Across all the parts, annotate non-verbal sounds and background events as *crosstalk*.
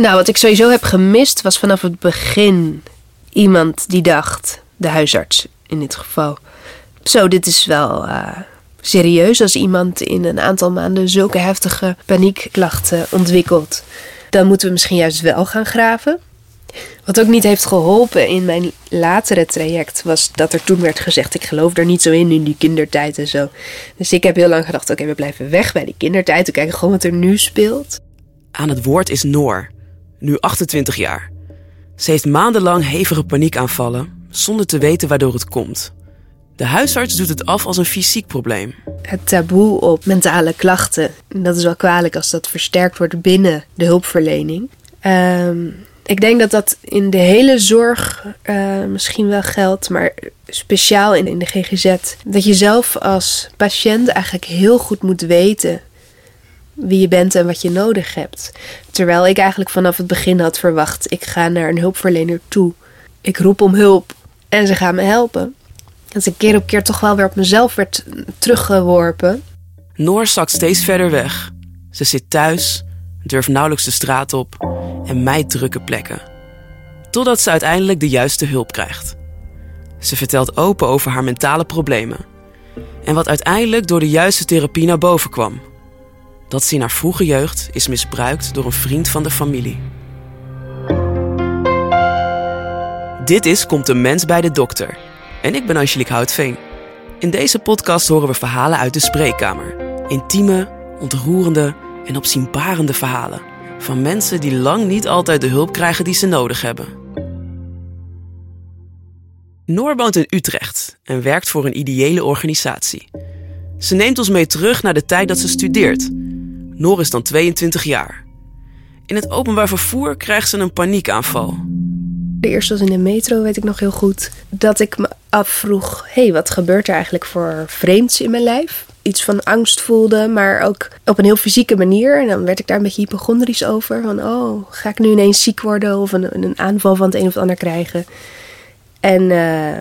Nou, wat ik sowieso heb gemist was vanaf het begin iemand die dacht, de huisarts in dit geval. Zo, dit is wel uh, serieus als iemand in een aantal maanden zulke heftige paniekklachten ontwikkelt. Dan moeten we misschien juist wel gaan graven. Wat ook niet heeft geholpen in mijn latere traject was dat er toen werd gezegd: ik geloof er niet zo in in die kindertijd en zo. Dus ik heb heel lang gedacht: oké, we blijven weg bij die kindertijd. We kijken gewoon wat er nu speelt. Aan het woord is Noor, nu 28 jaar. Ze heeft maandenlang hevige paniekaanvallen zonder te weten waardoor het komt. De huisarts doet het af als een fysiek probleem. Het taboe op mentale klachten, dat is wel kwalijk als dat versterkt wordt binnen de hulpverlening. Ehm, ik denk dat dat in de hele zorg uh, misschien wel geldt, maar speciaal in de GGZ. Dat je zelf als patiënt eigenlijk heel goed moet weten wie je bent en wat je nodig hebt. Terwijl ik eigenlijk vanaf het begin had verwacht: ik ga naar een hulpverlener toe. Ik roep om hulp en ze gaan me helpen. Dat ik keer op keer toch wel weer op mezelf werd teruggeworpen. Noor zakt steeds verder weg. Ze zit thuis, durft nauwelijks de straat op en mijt drukke plekken. Totdat ze uiteindelijk de juiste hulp krijgt. Ze vertelt open over haar mentale problemen. En wat uiteindelijk door de juiste therapie naar boven kwam. Dat ze in haar vroege jeugd is misbruikt door een vriend van de familie. Dit is Komt een mens bij de dokter. En ik ben Angelique Houtveen. In deze podcast horen we verhalen uit de spreekkamer. Intieme, ontroerende en opzienbarende verhalen. Van mensen die lang niet altijd de hulp krijgen die ze nodig hebben. Noor woont in Utrecht en werkt voor een ideële organisatie. Ze neemt ons mee terug naar de tijd dat ze studeert. Noor is dan 22 jaar. In het openbaar vervoer krijgt ze een paniekaanval. De eerste was in de metro, weet ik nog heel goed. Dat ik me afvroeg: hé, hey, wat gebeurt er eigenlijk voor vreemds in mijn lijf? Iets van angst voelde, maar ook op een heel fysieke manier. En dan werd ik daar een beetje hypochondrisch over. Van, oh, ga ik nu ineens ziek worden of een, een aanval van het een of het ander krijgen? En uh,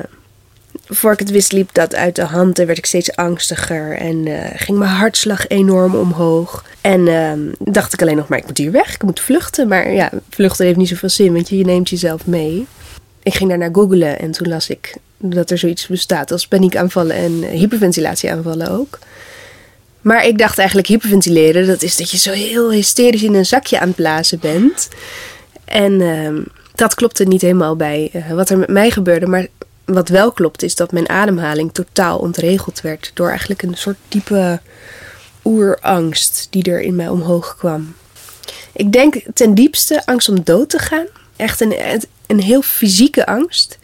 voor ik het wist liep dat uit de hand en werd ik steeds angstiger. En uh, ging mijn hartslag enorm omhoog. En uh, dacht ik alleen nog maar, ik moet hier weg, ik moet vluchten. Maar ja, vluchten heeft niet zoveel zin, want je, neemt jezelf mee. Ik ging daarna googlen en toen las ik dat er zoiets bestaat als paniekaanvallen en hyperventilatieaanvallen ook. Maar ik dacht eigenlijk hyperventileren, dat is dat je zo heel hysterisch in een zakje aan het blazen bent. En uh, dat klopte niet helemaal bij uh, wat er met mij gebeurde. Maar wat wel klopt is dat mijn ademhaling totaal ontregeld werd. Door eigenlijk een soort diepe oerangst die er in mij omhoog kwam. Ik denk ten diepste angst om dood te gaan. Echt een, een heel fysieke angst.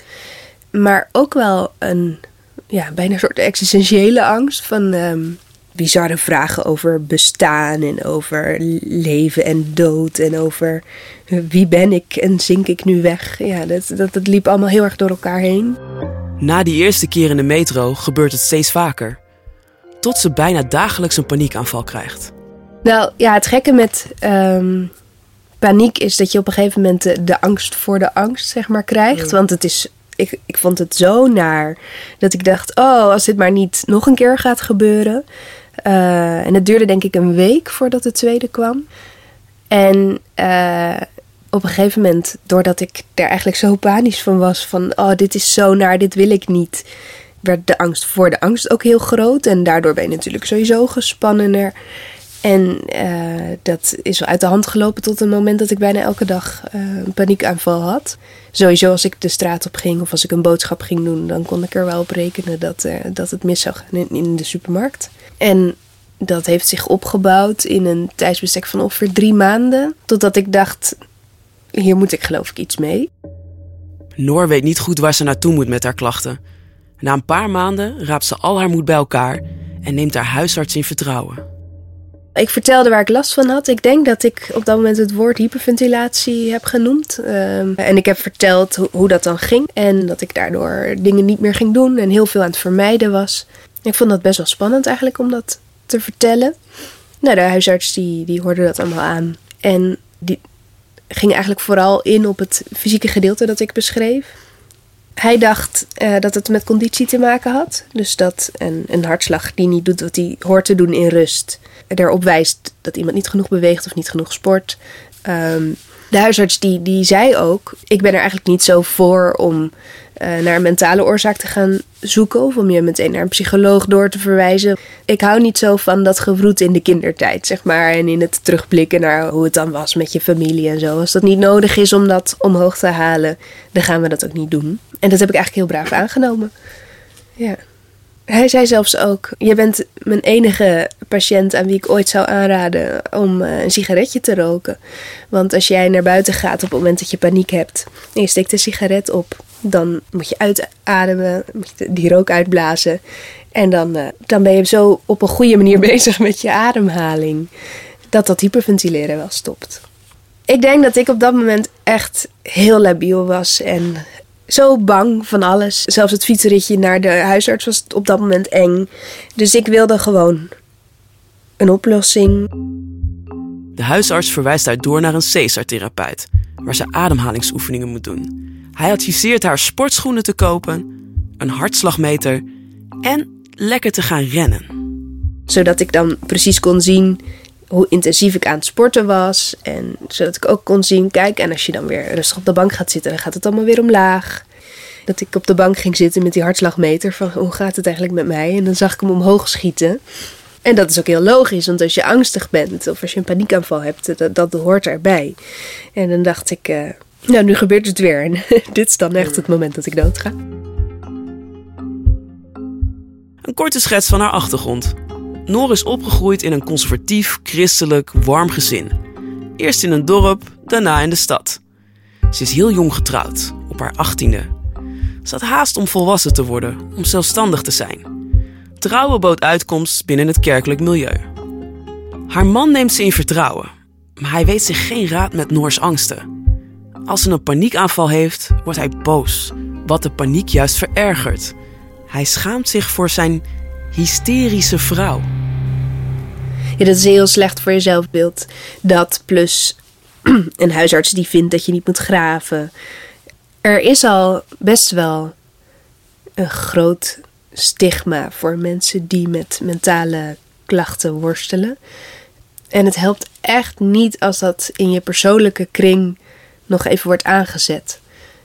Maar ook wel een ja, bijna een soort existentiële angst van um, bizarre vragen over bestaan en over leven en dood en over wie ben ik en zink ik nu weg. Ja, dat, dat, dat liep allemaal heel erg door elkaar heen. Na die eerste keer in de metro gebeurt het steeds vaker. Tot ze bijna dagelijks een paniekaanval krijgt. Nou ja, het gekke met um, paniek is dat je op een gegeven moment de, de angst voor de angst zeg maar krijgt. Want het is ik, ik vond het zo naar dat ik dacht: oh, als dit maar niet nog een keer gaat gebeuren. Uh, en het duurde denk ik een week voordat de tweede kwam. En uh, op een gegeven moment, doordat ik er eigenlijk zo panisch van was: van oh, dit is zo naar, dit wil ik niet. Werd de angst voor de angst ook heel groot. En daardoor ben je natuurlijk sowieso gespannener. En uh, dat is wel uit de hand gelopen tot het moment dat ik bijna elke dag uh, een paniekaanval had. Sowieso als ik de straat op ging of als ik een boodschap ging doen, dan kon ik er wel op rekenen dat, dat het mis zou gaan in, de supermarkt. En dat heeft zich opgebouwd in een tijdsbestek van ongeveer drie maanden. Totdat ik dacht, hier moet ik geloof ik iets mee. Noor weet niet goed waar ze naartoe moet met haar klachten. Na een paar maanden raapt ze al haar moed bij elkaar en neemt haar huisarts in vertrouwen. Ik vertelde waar ik last van had. Ik denk dat ik op dat moment het woord hyperventilatie heb genoemd. Um, en ik heb verteld ho hoe dat dan ging. En dat ik daardoor dingen niet meer ging doen en heel veel aan het vermijden was. Ik vond dat best wel spannend eigenlijk om dat te vertellen. Nou, de huisarts die, die hoorde dat allemaal aan. En die ging eigenlijk vooral in op het fysieke gedeelte dat ik beschreef. Hij dacht uh, dat het met conditie te maken had. Dus dat een, een hartslag die niet doet wat hij hoort te doen in rust erop wijst dat iemand niet genoeg beweegt of niet genoeg sport. Um, de huisarts die, die zei ook: Ik ben er eigenlijk niet zo voor om uh, naar een mentale oorzaak te gaan zoeken. Of om je meteen naar een psycholoog door te verwijzen. Ik hou niet zo van dat gewroet in de kindertijd, zeg maar. En in het terugblikken naar hoe het dan was met je familie en zo. Als dat niet nodig is om dat omhoog te halen, dan gaan we dat ook niet doen. En dat heb ik eigenlijk heel braaf aangenomen. Ja. Hij zei zelfs ook: Je bent mijn enige patiënt aan wie ik ooit zou aanraden om uh, een sigaretje te roken. Want als jij naar buiten gaat op het moment dat je paniek hebt en je steekt een sigaret op, dan moet je uitademen, moet je die rook uitblazen. En dan, uh, dan ben je zo op een goede manier *laughs* bezig met je ademhaling. Dat dat hyperventileren wel stopt. Ik denk dat ik op dat moment echt heel labiel was en zo bang van alles. Zelfs het fietsritje naar de huisarts was op dat moment eng. Dus ik wilde gewoon een oplossing. De huisarts verwijst haar door naar een Caesar-therapeut, waar ze ademhalingsoefeningen moet doen. Hij adviseert haar sportschoenen te kopen, een hartslagmeter en lekker te gaan rennen. Zodat ik dan precies kon zien hoe intensief ik aan het sporten was. En zodat ik ook kon zien, kijk, en als je dan weer rustig op de bank gaat zitten, dan gaat het allemaal weer omlaag. Dat ik op de bank ging zitten met die hartslagmeter van hoe gaat het eigenlijk met mij? En dan zag ik hem omhoog schieten. En dat is ook heel logisch, want als je angstig bent of als je een paniekaanval hebt, dat, dat hoort erbij. En dan dacht ik, uh, nou nu gebeurt het weer en *laughs* dit is dan echt het moment dat ik doodga. Een korte schets van haar achtergrond. Noor is opgegroeid in een conservatief, christelijk, warm gezin. Eerst in een dorp, daarna in de stad. Ze is heel jong getrouwd, op haar achttiende. Ze had haast om volwassen te worden, om zelfstandig te zijn. Trouwen bood uitkomst binnen het kerkelijk milieu. Haar man neemt ze in vertrouwen, maar hij weet zich geen raad met Noors angsten. Als ze een paniekaanval heeft, wordt hij boos, wat de paniek juist verergert. Hij schaamt zich voor zijn hysterische vrouw. Ja, dat is heel slecht voor je zelfbeeld. Dat plus *clears throat* een huisarts die vindt dat je niet moet graven. Er is al best wel een groot stigma voor mensen die met mentale klachten worstelen. En het helpt echt niet als dat in je persoonlijke kring nog even wordt aangezet.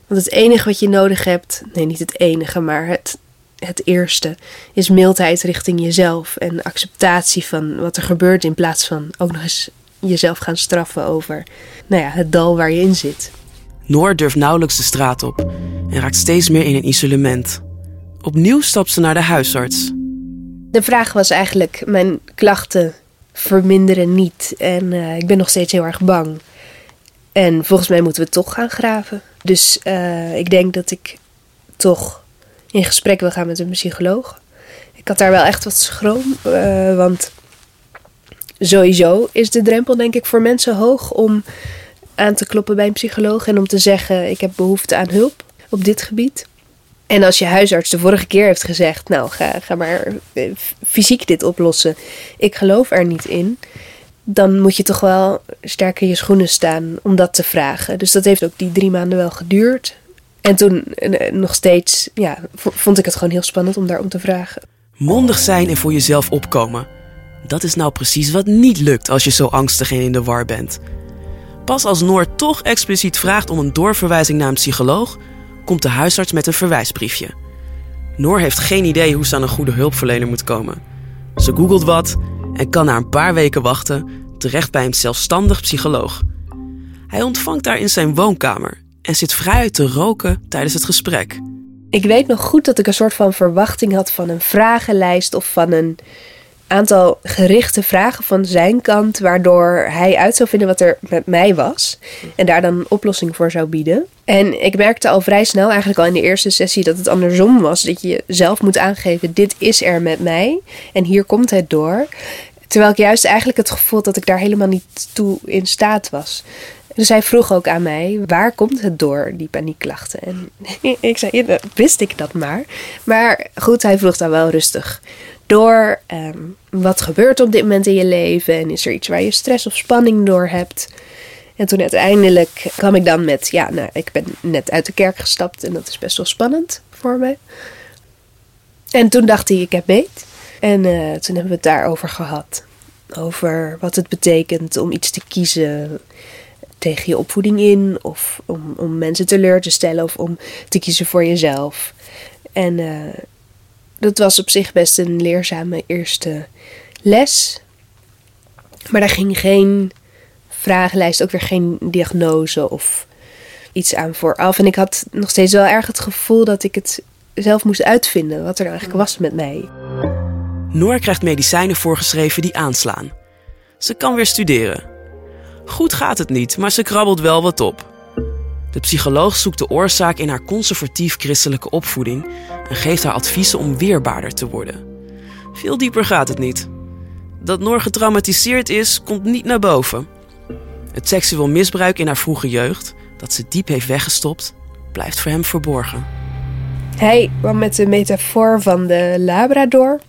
Want het enige wat je nodig hebt, nee, niet het enige, maar het het eerste is mildheid richting jezelf en acceptatie van wat er gebeurt in plaats van ook nog eens jezelf gaan straffen over nou ja, het dal waar je in zit. Noor durft nauwelijks de straat op en raakt steeds meer in een isolement. Opnieuw stapt ze naar de huisarts. De vraag was eigenlijk: mijn klachten verminderen niet en uh, ik ben nog steeds heel erg bang. En volgens mij moeten we toch gaan graven. Dus uh, ik denk dat ik toch in gesprek wil gaan met een psycholoog. Ik had daar wel echt wat schroom, uh, want sowieso is de drempel denk ik voor mensen hoog om aan te kloppen bij een psycholoog en om te zeggen ik heb behoefte aan hulp op dit gebied. En als je huisarts de vorige keer heeft gezegd, nou ga, ga maar eh, fysiek dit oplossen, ik geloof er niet in, dan moet je toch wel sterk in je schoenen staan om dat te vragen. Dus dat heeft ook die drie maanden wel geduurd. En toen eh, nog steeds, ja, vond ik het gewoon heel spannend om daarom te vragen. Mondig zijn en voor jezelf opkomen. Dat is nou precies wat niet lukt als je zo angstig en in de war bent. Pas als Noor toch expliciet vraagt om een doorverwijzing naar een psycholoog, komt de huisarts met een verwijsbriefje. Noor heeft geen idee hoe ze aan een goede hulpverlener moet komen. Ze googelt wat en kan na een paar weken wachten terecht bij een zelfstandig psycholoog. Hij ontvangt haar in zijn woonkamer en zit vrij te roken tijdens het gesprek. Ik weet nog goed dat ik een soort van verwachting had van een vragenlijst of van een aantal gerichte vragen van zijn kant, waardoor hij uit zou vinden wat er met mij was en daar dan een oplossing voor zou bieden. En ik merkte al vrij snel, eigenlijk al in de eerste sessie, dat het andersom was. Dat je zelf moet aangeven: dit is er met mij en hier komt het door. Terwijl ik juist eigenlijk het gevoel dat ik daar helemaal niet toe in staat was. Dus hij vroeg ook aan mij, waar komt het door, die paniekklachten? En *laughs* ik zei, ja, wist ik dat maar. Maar goed, hij vroeg dan wel rustig door. Um, wat gebeurt op dit moment in je leven? En is er iets waar je stress of spanning door hebt? En toen uiteindelijk kwam ik dan met, ja, nou, ik ben net uit de kerk gestapt en dat is best wel spannend voor mij. En toen dacht hij, ik heb beet. En uh, toen hebben we het daarover gehad. Over wat het betekent om iets te kiezen tegen je opvoeding in, of om, om mensen teleur te stellen, of om te kiezen voor jezelf. En uh, dat was op zich best een leerzame eerste les. Maar daar ging geen vragenlijst, ook weer geen diagnose of iets aan vooraf. En ik had nog steeds wel erg het gevoel dat ik het zelf moest uitvinden wat er nou eigenlijk was met mij. Noor krijgt medicijnen voorgeschreven die aanslaan. Ze kan weer studeren. Goed gaat het niet, maar ze krabbelt wel wat op. De psycholoog zoekt de oorzaak in haar conservatief christelijke opvoeding en geeft haar adviezen om weerbaarder te worden. Veel dieper gaat het niet. Dat Noor getraumatiseerd is, komt niet naar boven. Het seksueel misbruik in haar vroege jeugd, dat ze diep heeft weggestopt, blijft voor hem verborgen. Hij kwam met de metafoor van de Labrador,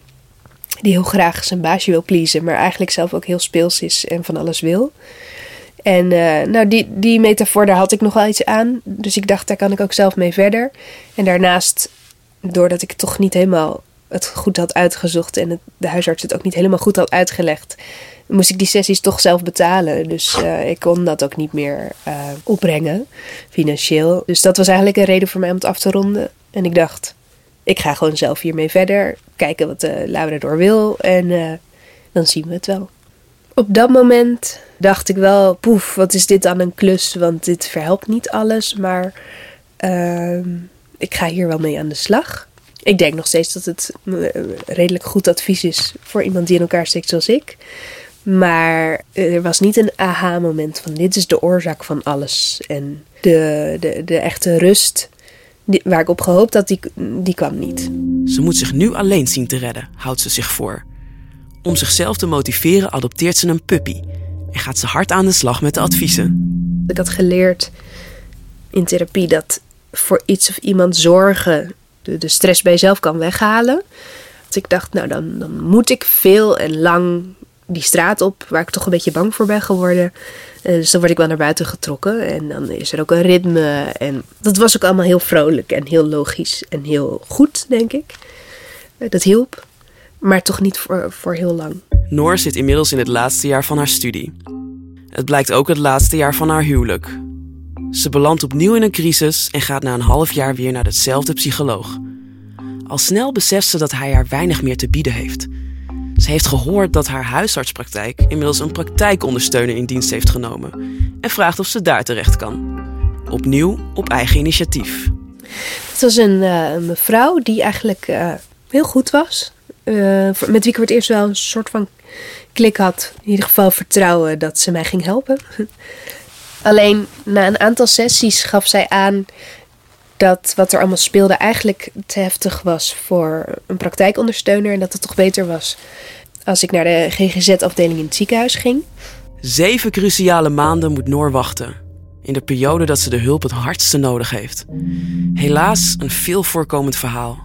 die heel graag zijn baasje wil pleasen, maar eigenlijk zelf ook heel speels is en van alles wil. En uh, nou, die, die metafoor, daar had ik nog wel iets aan. Dus ik dacht, daar kan ik ook zelf mee verder. En daarnaast, doordat ik toch niet helemaal het goed had uitgezocht en het, de huisarts het ook niet helemaal goed had uitgelegd, moest ik die sessies toch zelf betalen. Dus uh, ik kon dat ook niet meer uh, opbrengen, financieel. Dus dat was eigenlijk een reden voor mij om het af te ronden. En ik dacht, ik ga gewoon zelf hiermee verder, kijken wat de Labrador wil en dan zien we het wel. Op dat moment dacht ik wel, poef, wat is dit dan een klus? Want dit verhelpt niet alles, maar uh, ik ga hier wel mee aan de slag. Ik denk nog steeds dat het eh, redelijk goed advies is voor iemand die in elkaar steekt zoals ik. Maar er was niet een aha-moment van dit is de oorzaak van alles. En de, de, de echte rust die, waar ik op gehoopt had, die, die kwam niet. Ze moet zich nu alleen zien te redden, houdt ze zich voor. Om zichzelf te motiveren adopteert ze een puppy en gaat ze hard aan de slag met de adviezen. Ik had geleerd in therapie dat voor iets of iemand zorgen de, de stress bij jezelf kan weghalen. Dus ik dacht, nou dan, dan moet ik veel en lang die straat op, waar ik toch een beetje bang voor ben geworden. Uh, dus dan word ik wel naar buiten getrokken en dan is er ook een ritme. En dat was ook allemaal heel vrolijk en heel logisch en heel goed, denk ik. Uh, dat hielp, maar toch niet voor, voor heel lang. Noor zit inmiddels in het laatste jaar van haar studie. Het blijkt ook het laatste jaar van haar huwelijk. Ze belandt opnieuw in een crisis en gaat na een half jaar weer naar dezelfde psycholoog. Al snel beseft ze dat hij haar weinig meer te bieden heeft. Ze heeft gehoord dat haar huisartspraktijk inmiddels een praktijkondersteuner in dienst heeft genomen en vraagt of ze daar terecht kan. Opnieuw op eigen initiatief. Het was een uh, mevrouw die eigenlijk uh, heel goed was. Uh, met wie ik het eerst wel een soort van klik had. In ieder geval vertrouwen dat ze mij ging helpen. *laughs* Alleen na een aantal sessies gaf zij aan dat wat er allemaal speelde eigenlijk te heftig was voor een praktijkondersteuner. En dat het toch beter was als ik naar de GGZ-afdeling in het ziekenhuis ging. Zeven cruciale maanden moet Noor wachten. In de periode dat ze de hulp het hardste nodig heeft. Helaas een veel voorkomend verhaal.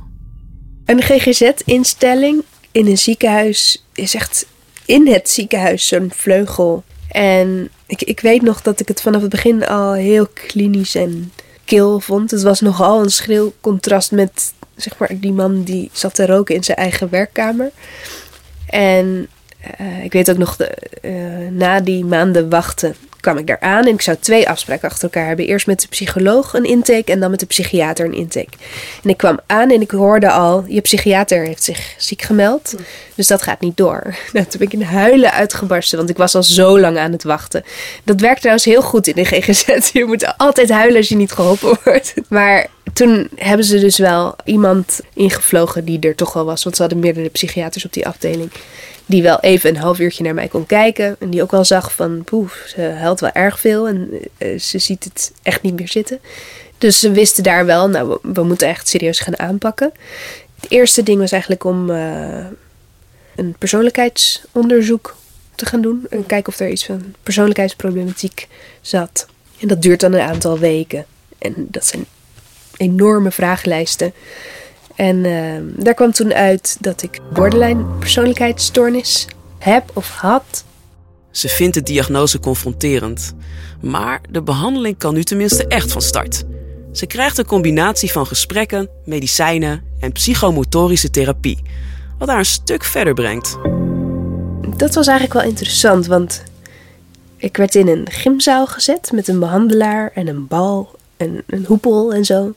Een GGZ-instelling in een ziekenhuis is echt in het ziekenhuis zo'n vleugel. En ik, ik weet nog dat ik het vanaf het begin al heel klinisch en kil vond. Het was nogal een schril contrast met zeg maar, die man die zat te roken in zijn eigen werkkamer. En uh, ik weet ook nog, de, uh, na die maanden wachten kwam ik daar aan en ik zou twee afspraken achter elkaar hebben. Eerst met de psycholoog een intake en dan met de psychiater een intake. En ik kwam aan en ik hoorde al, je psychiater heeft zich ziek gemeld. Dus dat gaat niet door. Nou, toen ben ik in huilen uitgebarsten, want ik was al zo lang aan het wachten. Dat werkt trouwens heel goed in de GGZ. *laughs* Je moet altijd huilen als je niet geholpen *laughs* wordt. Maar toen hebben ze dus wel iemand ingevlogen die er toch wel was. Want ze hadden meerdere psychiaters op die afdeling. Die wel even een half uurtje naar mij kon kijken. En die ook wel zag van, poef, ze huilt wel erg veel. En uh, ze ziet het echt niet meer zitten. Dus ze wisten daar wel, nou, we, moeten echt serieus gaan aanpakken. Het eerste ding was eigenlijk om uh, een persoonlijkheidsonderzoek te gaan doen. En kijken of er iets van persoonlijkheidsproblematiek zat. En dat duurt dan een aantal weken. En dat zijn enorme vragenlijsten. En uh, daar kwam toen uit dat ik borderline persoonlijkheidsstoornis heb of had. Ze vindt de diagnose confronterend. Maar de behandeling kan nu tenminste echt van start. Ze krijgt een combinatie van gesprekken, medicijnen en psychomotorische therapie, wat haar een stuk verder brengt. Dat was eigenlijk wel interessant, want Ik werd in een gymzaal gezet met een behandelaar en een bal en een hoepel en zo.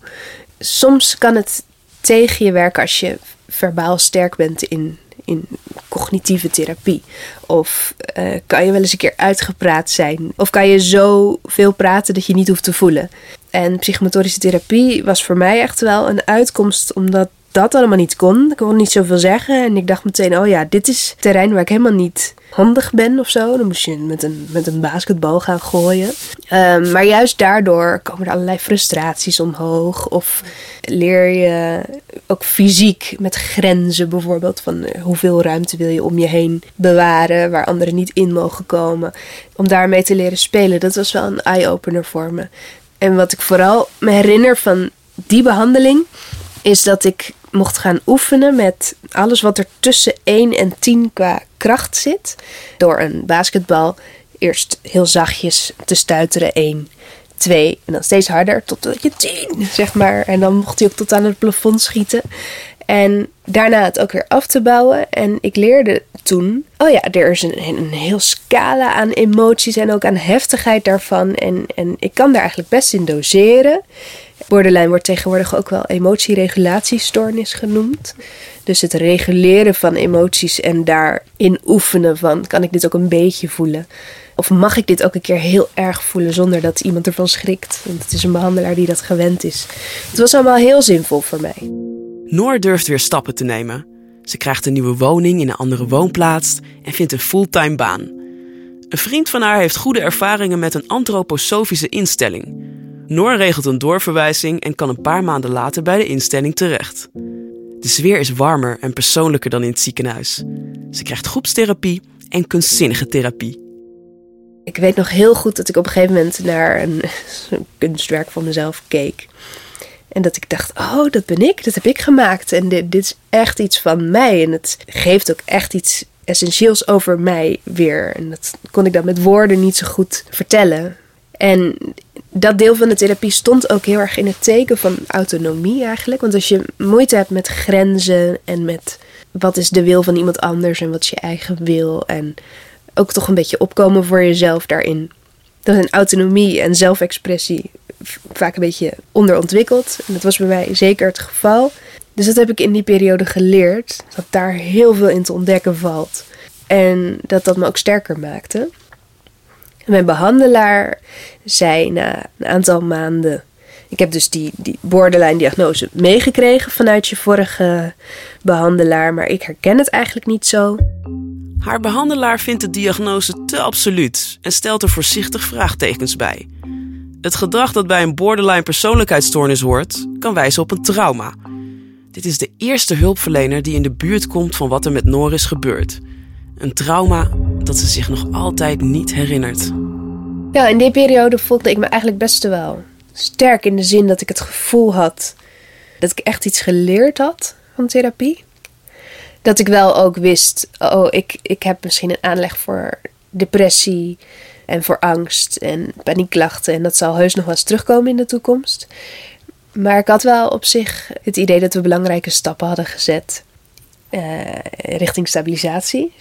Soms kan het tegen je werken als je verbaal sterk bent in, in cognitieve therapie. Of uh, kan je wel eens een keer uitgepraat zijn. Of kan je zo veel praten dat je niet hoeft te voelen. En psychomotorische therapie was voor mij echt wel een uitkomst, omdat dat allemaal niet kon. Ik kon niet zoveel zeggen. En ik dacht meteen, oh ja, dit is terrein waar ik helemaal niet handig ben of zo. Dan moest je met een, met een basketbal gaan gooien. Um, maar juist daardoor komen er allerlei frustraties omhoog. Of leer je ook fysiek met grenzen bijvoorbeeld. Van eh, hoeveel ruimte wil je om je heen bewaren. Waar anderen niet in mogen komen. Om daarmee te leren spelen. Dat was wel een eye-opener voor me. En wat ik vooral me herinner van die behandeling. Is dat ik mocht gaan oefenen met alles wat er tussen 1 en 10 qua kracht zit. Door een basketbal eerst heel zachtjes te stuiteren. 1, 2 en dan steeds harder tot je 10, zeg maar. En dan mocht hij ook tot aan het plafond schieten. En daarna het ook weer af te bouwen. En ik leerde toen, oh ja, er is een, een heel scala aan emoties en ook aan heftigheid daarvan. En, en ik kan daar eigenlijk best in doseren. Borderline wordt tegenwoordig ook wel emotieregulatiestoornis genoemd. Dus het reguleren van emoties en daarin oefenen van kan ik dit ook een beetje voelen. Of mag ik dit ook een keer heel erg voelen zonder dat iemand ervan schrikt? Want het is een behandelaar die dat gewend is. Het was allemaal heel zinvol voor mij. Noor durft weer stappen te nemen. Ze krijgt een nieuwe woning in een andere woonplaats en vindt een fulltime baan. Een vriend van haar heeft goede ervaringen met een antroposofische instelling. Noor regelt een doorverwijzing en kan een paar maanden later bij de instelling terecht. De sfeer is warmer en persoonlijker dan in het ziekenhuis. Ze krijgt groepstherapie en kunstzinnige therapie. Ik weet nog heel goed dat ik op een gegeven moment naar een, kunstwerk van mezelf keek. En dat ik dacht, oh, dat ben ik, dat heb ik gemaakt. En dit, dit is echt iets van mij. En het geeft ook echt iets essentieels over mij weer. En dat kon ik dan met woorden niet zo goed vertellen. En dat deel van de therapie stond ook heel erg in het teken van autonomie eigenlijk. Want als je moeite hebt met grenzen en met wat is de wil van iemand anders en wat is je eigen wil. En ook toch een beetje opkomen voor jezelf daarin. Dan zijn autonomie en zelfexpressie vaak een beetje onderontwikkeld. En dat was bij mij zeker het geval. Dus dat heb ik in die periode geleerd. Dat daar heel veel in te ontdekken valt. En dat dat me ook sterker maakte. Mijn behandelaar zei na een aantal maanden. Ik heb dus die, die borderline-diagnose meegekregen vanuit je vorige behandelaar, maar ik herken het eigenlijk niet zo. Haar behandelaar vindt de diagnose te absoluut en stelt er voorzichtig vraagtekens bij. Het gedrag dat bij een borderline persoonlijkheidsstoornis hoort, kan wijzen op een trauma. Dit is de eerste hulpverlener die in de buurt komt van wat er met Noor is gebeurd. Een trauma dat ze zich nog altijd niet herinnert. Ja, in die periode voelde ik me eigenlijk best wel sterk in de zin dat ik het gevoel had dat ik echt iets geleerd had van therapie. Dat ik wel ook wist, oh, ik, ik heb misschien een aanleg voor depressie en voor angst en paniekklachten. En dat zal heus nog wel eens terugkomen in de toekomst. Maar ik had wel op zich het idee dat we belangrijke stappen hadden gezet uh, richting stabilisatie.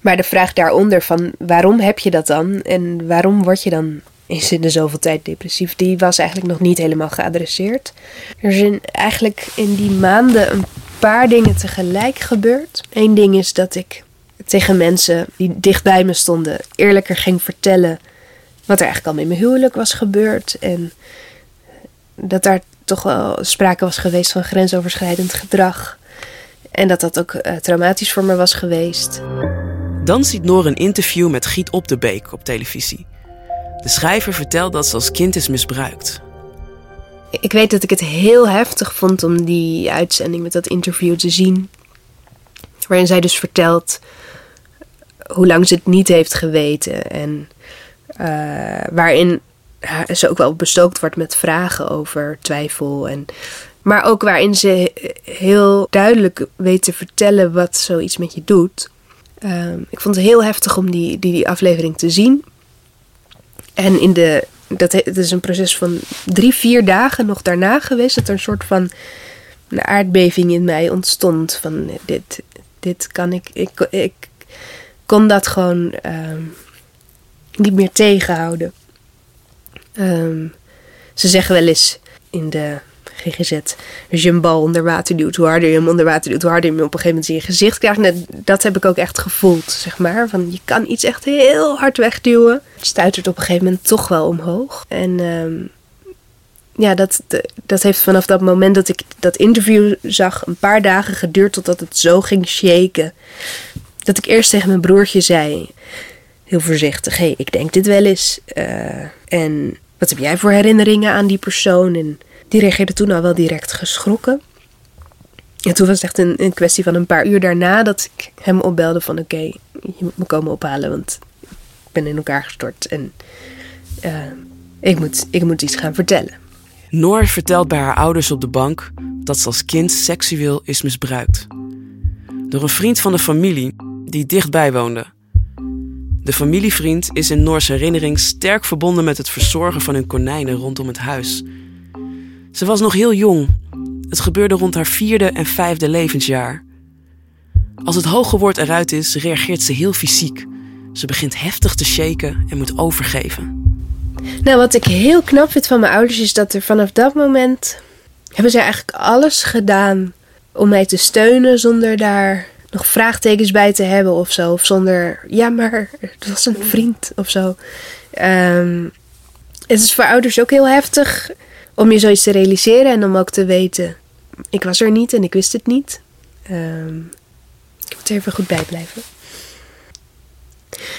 Maar de vraag daaronder van waarom heb je dat dan en waarom word je dan in de zoveel tijd depressief, die was eigenlijk nog niet helemaal geadresseerd. Er zijn eigenlijk in die maanden een paar dingen tegelijk gebeurd. Eén ding is dat ik tegen mensen die dicht bij me stonden eerlijker ging vertellen wat er eigenlijk al met mijn huwelijk was gebeurd. En dat daar toch wel sprake was geweest van grensoverschrijdend gedrag. En dat dat ook uh, traumatisch voor me was geweest. Dan ziet Noor een interview met Giet Op de Beek op televisie. De schrijver vertelt dat ze als kind is misbruikt. Ik weet dat ik het heel heftig vond om die uitzending met dat interview te zien. Waarin zij dus vertelt hoe lang ze het niet heeft geweten. En uh, waarin ze ook wel bestookt wordt met vragen over twijfel. En, maar ook waarin ze heel duidelijk weet te vertellen wat zoiets met je doet. Uh, ik vond het heel heftig om die, die, die aflevering te zien. En in de, dat het is een proces van drie, vier dagen nog daarna geweest. Dat er een soort van een aardbeving in mij ontstond. Van dit, dit kan ik, ik, ik kon dat gewoon uh, niet meer tegenhouden. Ehm, ze zeggen wel eens in de GGZ, een bal onder water duwt, hoe harder je hem onder water duwt, hoe harder je hem op een gegeven moment in je gezicht krijgt. Dat heb ik ook echt gevoeld, zeg maar. Van, je kan iets echt heel hard wegduwen. Het stuitert op een gegeven moment toch wel omhoog. En ehm, ja, dat, dat heeft vanaf dat moment dat ik dat interview zag, een paar dagen geduurd totdat het zo ging shaken. Dat ik eerst tegen mijn broertje zei, heel voorzichtig, hé, hey, ik denk dit wel eens. Uh, en wat heb jij voor herinneringen aan die persoon? En die reageerde toen al wel direct geschrokken. En toen was het echt een, een kwestie van een paar uur daarna dat ik hem opbelde van oké, je moet me komen ophalen, want ik ben in elkaar gestort en uh, ik, moet, ik moet iets gaan vertellen. Noor vertelt bij haar ouders op de bank dat ze als kind seksueel is misbruikt. Door een vriend van de familie die dichtbij woonde. De familievriend is in Noors herinnering sterk verbonden met het verzorgen van hun konijnen rondom het huis. Ze was nog heel jong. Het gebeurde rond haar vierde en vijfde levensjaar. Als het hoge woord eruit is, reageert ze heel fysiek. Ze begint heftig te shaken en moet overgeven. Nou, wat ik heel knap vind van mijn ouders is dat er vanaf dat moment hebben zij eigenlijk alles gedaan om mij te steunen zonder daar nog vraagtekens bij te hebben of zo. Of zonder, ja, maar het was een vriend of zo. Um, het is voor ouders ook heel heftig om je zoiets te realiseren en om ook te weten: ik was er niet en ik wist het niet. Um, ik moet er even goed bij blijven.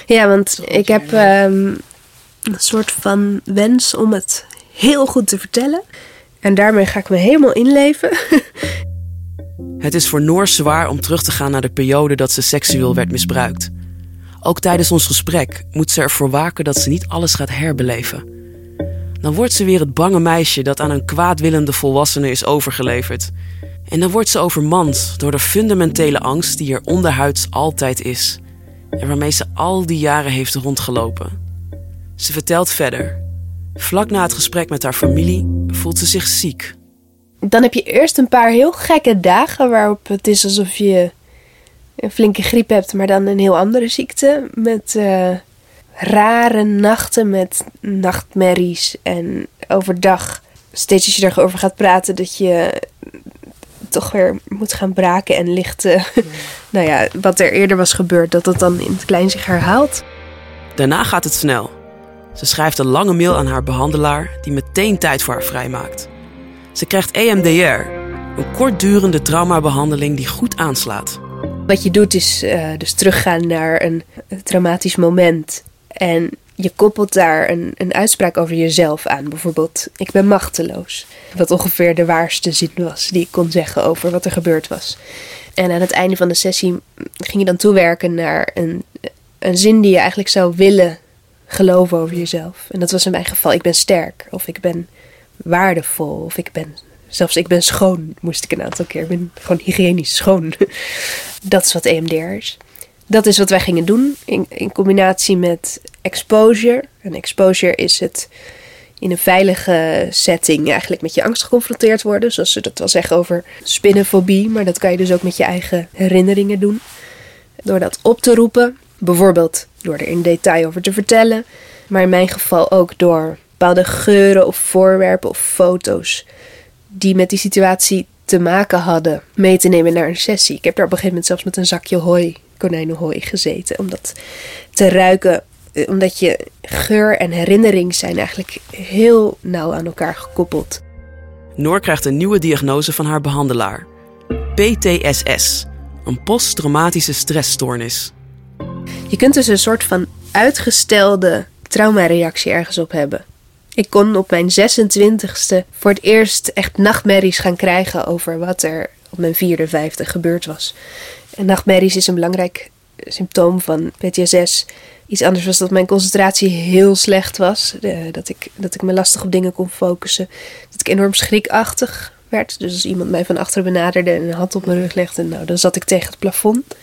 Ja, want ik heb um, een soort van wens om het heel goed te vertellen. En daarmee ga ik me helemaal inleven. *laughs* Het is voor Noor zwaar om terug te gaan naar de periode dat ze seksueel werd misbruikt. Ook tijdens ons gesprek moet ze ervoor waken dat ze niet alles gaat herbeleven. Dan wordt ze weer het bange meisje dat aan een kwaadwillende volwassene is overgeleverd. En dan wordt ze overmand door de fundamentele angst die er onderhuids altijd is. En waarmee ze al die jaren heeft rondgelopen. Ze vertelt verder. Vlak na het gesprek met haar familie voelt ze zich ziek. Dan heb je eerst een paar heel gekke dagen waarop het is alsof je een flinke griep hebt, maar dan een heel andere ziekte. Met uh, rare nachten met nachtmerries. En overdag, steeds als je erover gaat praten, dat je toch weer moet gaan braken en lichten. *laughs* nou ja, wat er eerder was gebeurd, dat dat dan in het klein zich herhaalt. Daarna gaat het snel. Ze schrijft een lange mail aan haar behandelaar die meteen tijd voor haar vrijmaakt. Ze krijgt EMDR, een kortdurende traumabehandeling die goed aanslaat. Wat je doet is uh, dus teruggaan naar een traumatisch moment. En je koppelt daar een, een uitspraak over jezelf aan. Bijvoorbeeld, ik ben machteloos. Wat ongeveer de waarste zin was die ik kon zeggen over wat er gebeurd was. En aan het einde van de sessie ging je dan toewerken naar een, een zin die je eigenlijk zou willen geloven over jezelf. En dat was in mijn geval, ik ben sterk. Of ik ben waardevol. Of ik ben, zelfs ik ben schoon, moest ik een aantal keer. Ik ben gewoon hygiënisch schoon. *laughs* dat is wat EMDR is. Dat is wat wij gingen doen in, in combinatie met exposure. En exposure is het in een veilige setting eigenlijk met je angst geconfronteerd worden. Zoals ze dat wel zeggen over spinnenfobie. Maar dat kan je dus ook met je eigen herinneringen doen. Door dat op te roepen. Bijvoorbeeld door er in detail over te vertellen. Maar in mijn geval ook door bepaalde geuren of voorwerpen of foto's die met die situatie te maken hadden mee te nemen naar een sessie. Ik heb daar op een gegeven moment zelfs met een zakje hooi, konijnenhooi gezeten. Om dat te ruiken. Eh, omdat je geur en herinnering zijn eigenlijk heel nauw aan elkaar gekoppeld. Noor krijgt een nieuwe diagnose van haar behandelaar. PTSS, een posttraumatische stressstoornis. Je kunt dus een soort van uitgestelde traumareactie ergens op hebben. Ik kon op mijn 26ste voor het eerst echt nachtmerries gaan krijgen over wat er op mijn vierde, vijfde gebeurd was. En nachtmerries is een belangrijk symptoom van PTSS. Iets anders was dat mijn concentratie heel slecht was. dat, ik, dat ik me lastig op dingen kon focussen. Dat ik enorm schrikachtig werd. Dus als iemand mij van achteren benaderde en een hand op mijn rug legde, nou, dan zat ik tegen het plafond.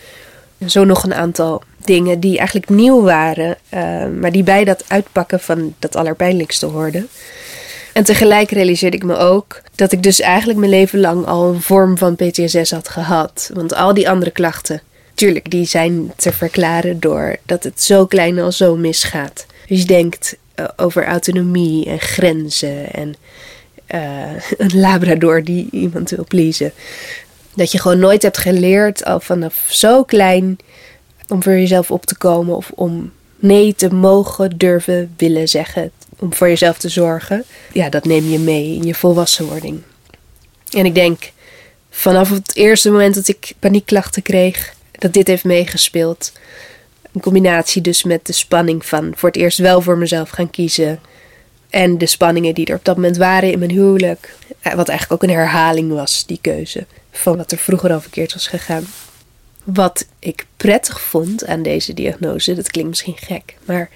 En zo nog een aantal dingen die eigenlijk nieuw waren, uh, maar die bij dat uitpakken van dat allerpijnlijkste hoorden. En tegelijk realiseerde ik me ook dat ik dus eigenlijk mijn leven lang al een vorm van PTSS had gehad. Want al die andere klachten, tuurlijk, die zijn te verklaren door dat het zo klein al zo misgaat. Dus je denkt eh, over autonomie en grenzen en eh, *laughs* een labrador die iemand wil pleasen. Dat je gewoon nooit hebt geleerd al vanaf zo klein om voor jezelf op te komen of om nee te mogen, durven, willen zeggen. Om voor jezelf te zorgen. Ja, dat neem je mee in je volwassenwording. En ik denk vanaf het eerste moment dat ik paniekklachten kreeg, dat dit heeft meegespeeld. Een combinatie dus met de spanning van voor het eerst wel voor mezelf gaan kiezen. En de spanningen die er op dat moment waren in mijn huwelijk. Wat eigenlijk ook een herhaling was, die keuze. Van wat er vroeger al verkeerd was gegaan. Wat ik prettig vond aan deze diagnose, dat klinkt misschien gek, maar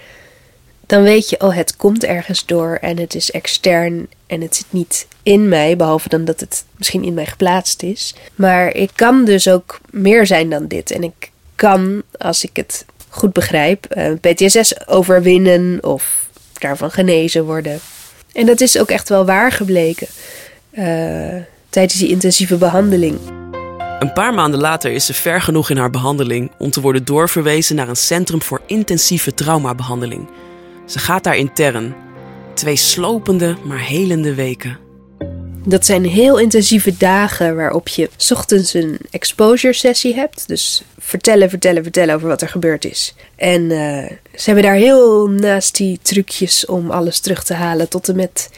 dan weet je, oh, het komt ergens door en het is extern en het zit niet in mij, behalve dan dat het misschien in mij geplaatst is. Maar ik kan dus ook meer zijn dan dit. En ik kan, als ik het goed begrijp, eh, PTSS overwinnen of daarvan genezen worden. En dat is ook echt wel waar gebleken uh, tijdens die intensieve behandeling. Een paar maanden later is ze ver genoeg in haar behandeling om te worden doorverwezen naar een centrum voor intensieve traumabehandeling. Ze gaat daar intern. Twee slopende, maar helende weken. Dat zijn heel intensieve dagen waarop je ochtends een exposure sessie hebt. Dus vertellen, vertellen, vertellen over wat er gebeurd is. En uh, ze hebben daar heel nasty trucjes om alles terug te halen. Tot en met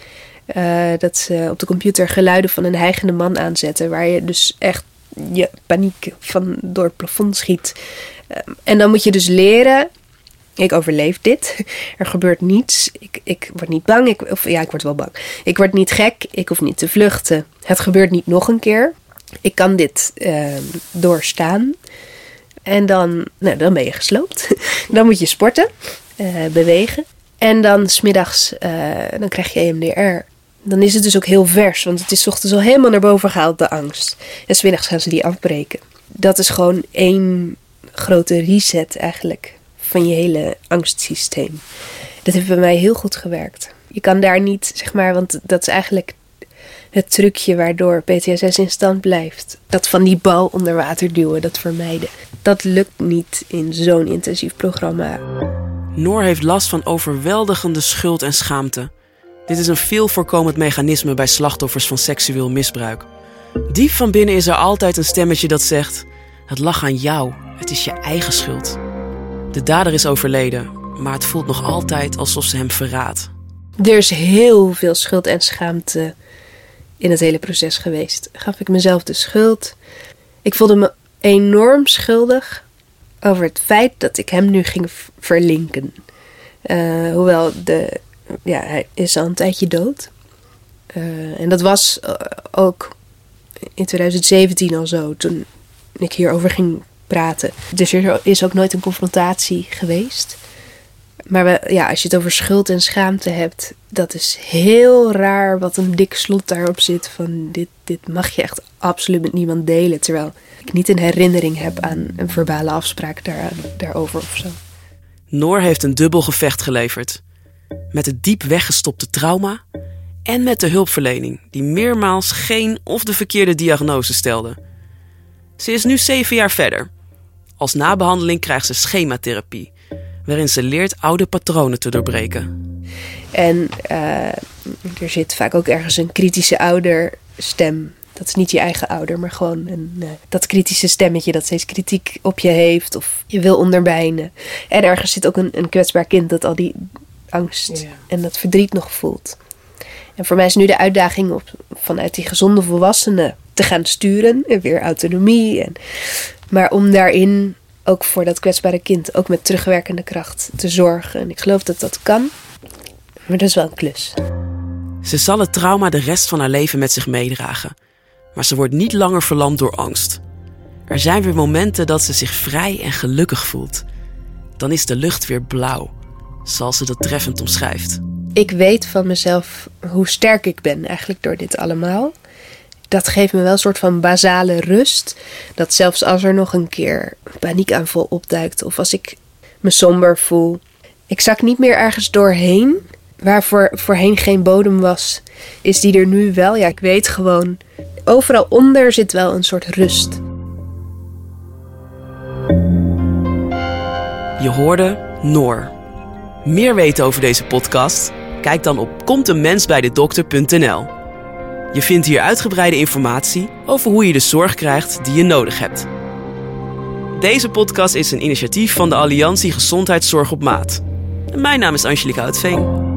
uh, dat ze op de computer geluiden van een hijgende man aanzetten. Waar je dus echt je paniek van door het plafond schiet. Ehm, en dan moet je dus leren. Ik overleef dit. *laughs* Er gebeurt niets. Ik, ik word niet bang. Ik, of ja, ik word wel bang. Ik word niet gek. Ik hoef niet te vluchten. Het gebeurt niet nog een keer. Ik kan dit uh, doorstaan. En dan, nou, dan ben je gesloopt. *laughs* dan moet je sporten, uh, bewegen. En dan smiddags, uh, dan krijg je EMDR dan is het dus ook heel vers. Want het is ochtends al helemaal naar boven gehaald, de angst. En smiddags gaan ze die afbreken. Dat is gewoon één grote reset eigenlijk van je hele angstsysteem. Dat heeft bij mij heel goed gewerkt. Je kan daar niet, zeg maar, want dat is eigenlijk het trucje waardoor PTSS in stand blijft. Dat van die bal onder water duwen, dat vermijden. Dat lukt niet in zo'n intensief programma. Noor heeft last van overweldigende schuld en schaamte. Dit is een veel voorkomend mechanisme bij slachtoffers van seksueel misbruik. Diep van binnen is er altijd een stemmetje dat zegt: Het lag aan jou, het is je eigen schuld. De dader is overleden, maar het voelt nog altijd alsof ze hem verraadt. Er is heel veel schuld en schaamte in het hele proces geweest. Gaf ik mezelf de schuld. Ik voelde me enorm schuldig over het feit dat ik hem nu ging verlinken. Uh, hoewel de ja, hij is al een tijdje dood. Uh, en dat was uh, ook in 2017 al zo, toen ik hierover ging praten. Dus er is ook nooit een confrontatie geweest. Maar we, ja, als je het over schuld en schaamte hebt, dat is heel raar wat een dik slot daarop zit. Van dit, dit mag je echt absoluut met niemand delen. Terwijl ik niet een herinnering heb aan een verbale afspraak daar, daarover of zo. Noor heeft een dubbel gevecht geleverd met het diep weggestopte trauma en met de hulpverlening die meermaals geen of de verkeerde diagnose stelde. Ze is nu zeven jaar verder. Als nabehandeling krijgt ze schematherapie, waarin ze leert oude patronen te doorbreken. En uh, er zit vaak ook ergens een kritische ouderstem. Dat is niet je eigen ouder, maar gewoon een, uh, dat kritische stemmetje dat steeds kritiek op je heeft of je wil onderbijnen. En ergens zit ook een, een kwetsbaar kind dat al die angst en dat verdriet nog voelt. En voor mij is nu de uitdaging vanuit die gezonde volwassenen te gaan sturen. En weer autonomie. En, maar om daarin ook voor dat kwetsbare kind ook met terugwerkende kracht te zorgen. En ik geloof dat dat kan. Maar dat is wel een klus. Ze zal het trauma de rest van haar leven met zich meedragen. Maar ze wordt niet langer verlamd door angst. Er zijn weer momenten dat ze zich vrij en gelukkig voelt. Dan is de lucht weer blauw zoals ze dat treffend omschrijft. Ik weet van mezelf hoe sterk ik ben eigenlijk door dit allemaal. Dat geeft me wel een soort van basale rust. Dat zelfs als er nog een keer paniekaanval opduikt of als ik me somber voel, ik zak niet meer ergens doorheen. Waar voor, voorheen geen bodem was, is die er nu wel. Ja, ik weet gewoon, overal onder zit wel een soort rust. Je hoorde Noor Meer weten over deze podcast? Kijk dan op komteenmensbijdedokter.nl. Je vindt hier uitgebreide informatie over hoe je de zorg krijgt die je nodig hebt. Deze podcast is een initiatief van de Alliantie Gezondheidszorg op Maat. Mijn naam is Angelique Houtveen.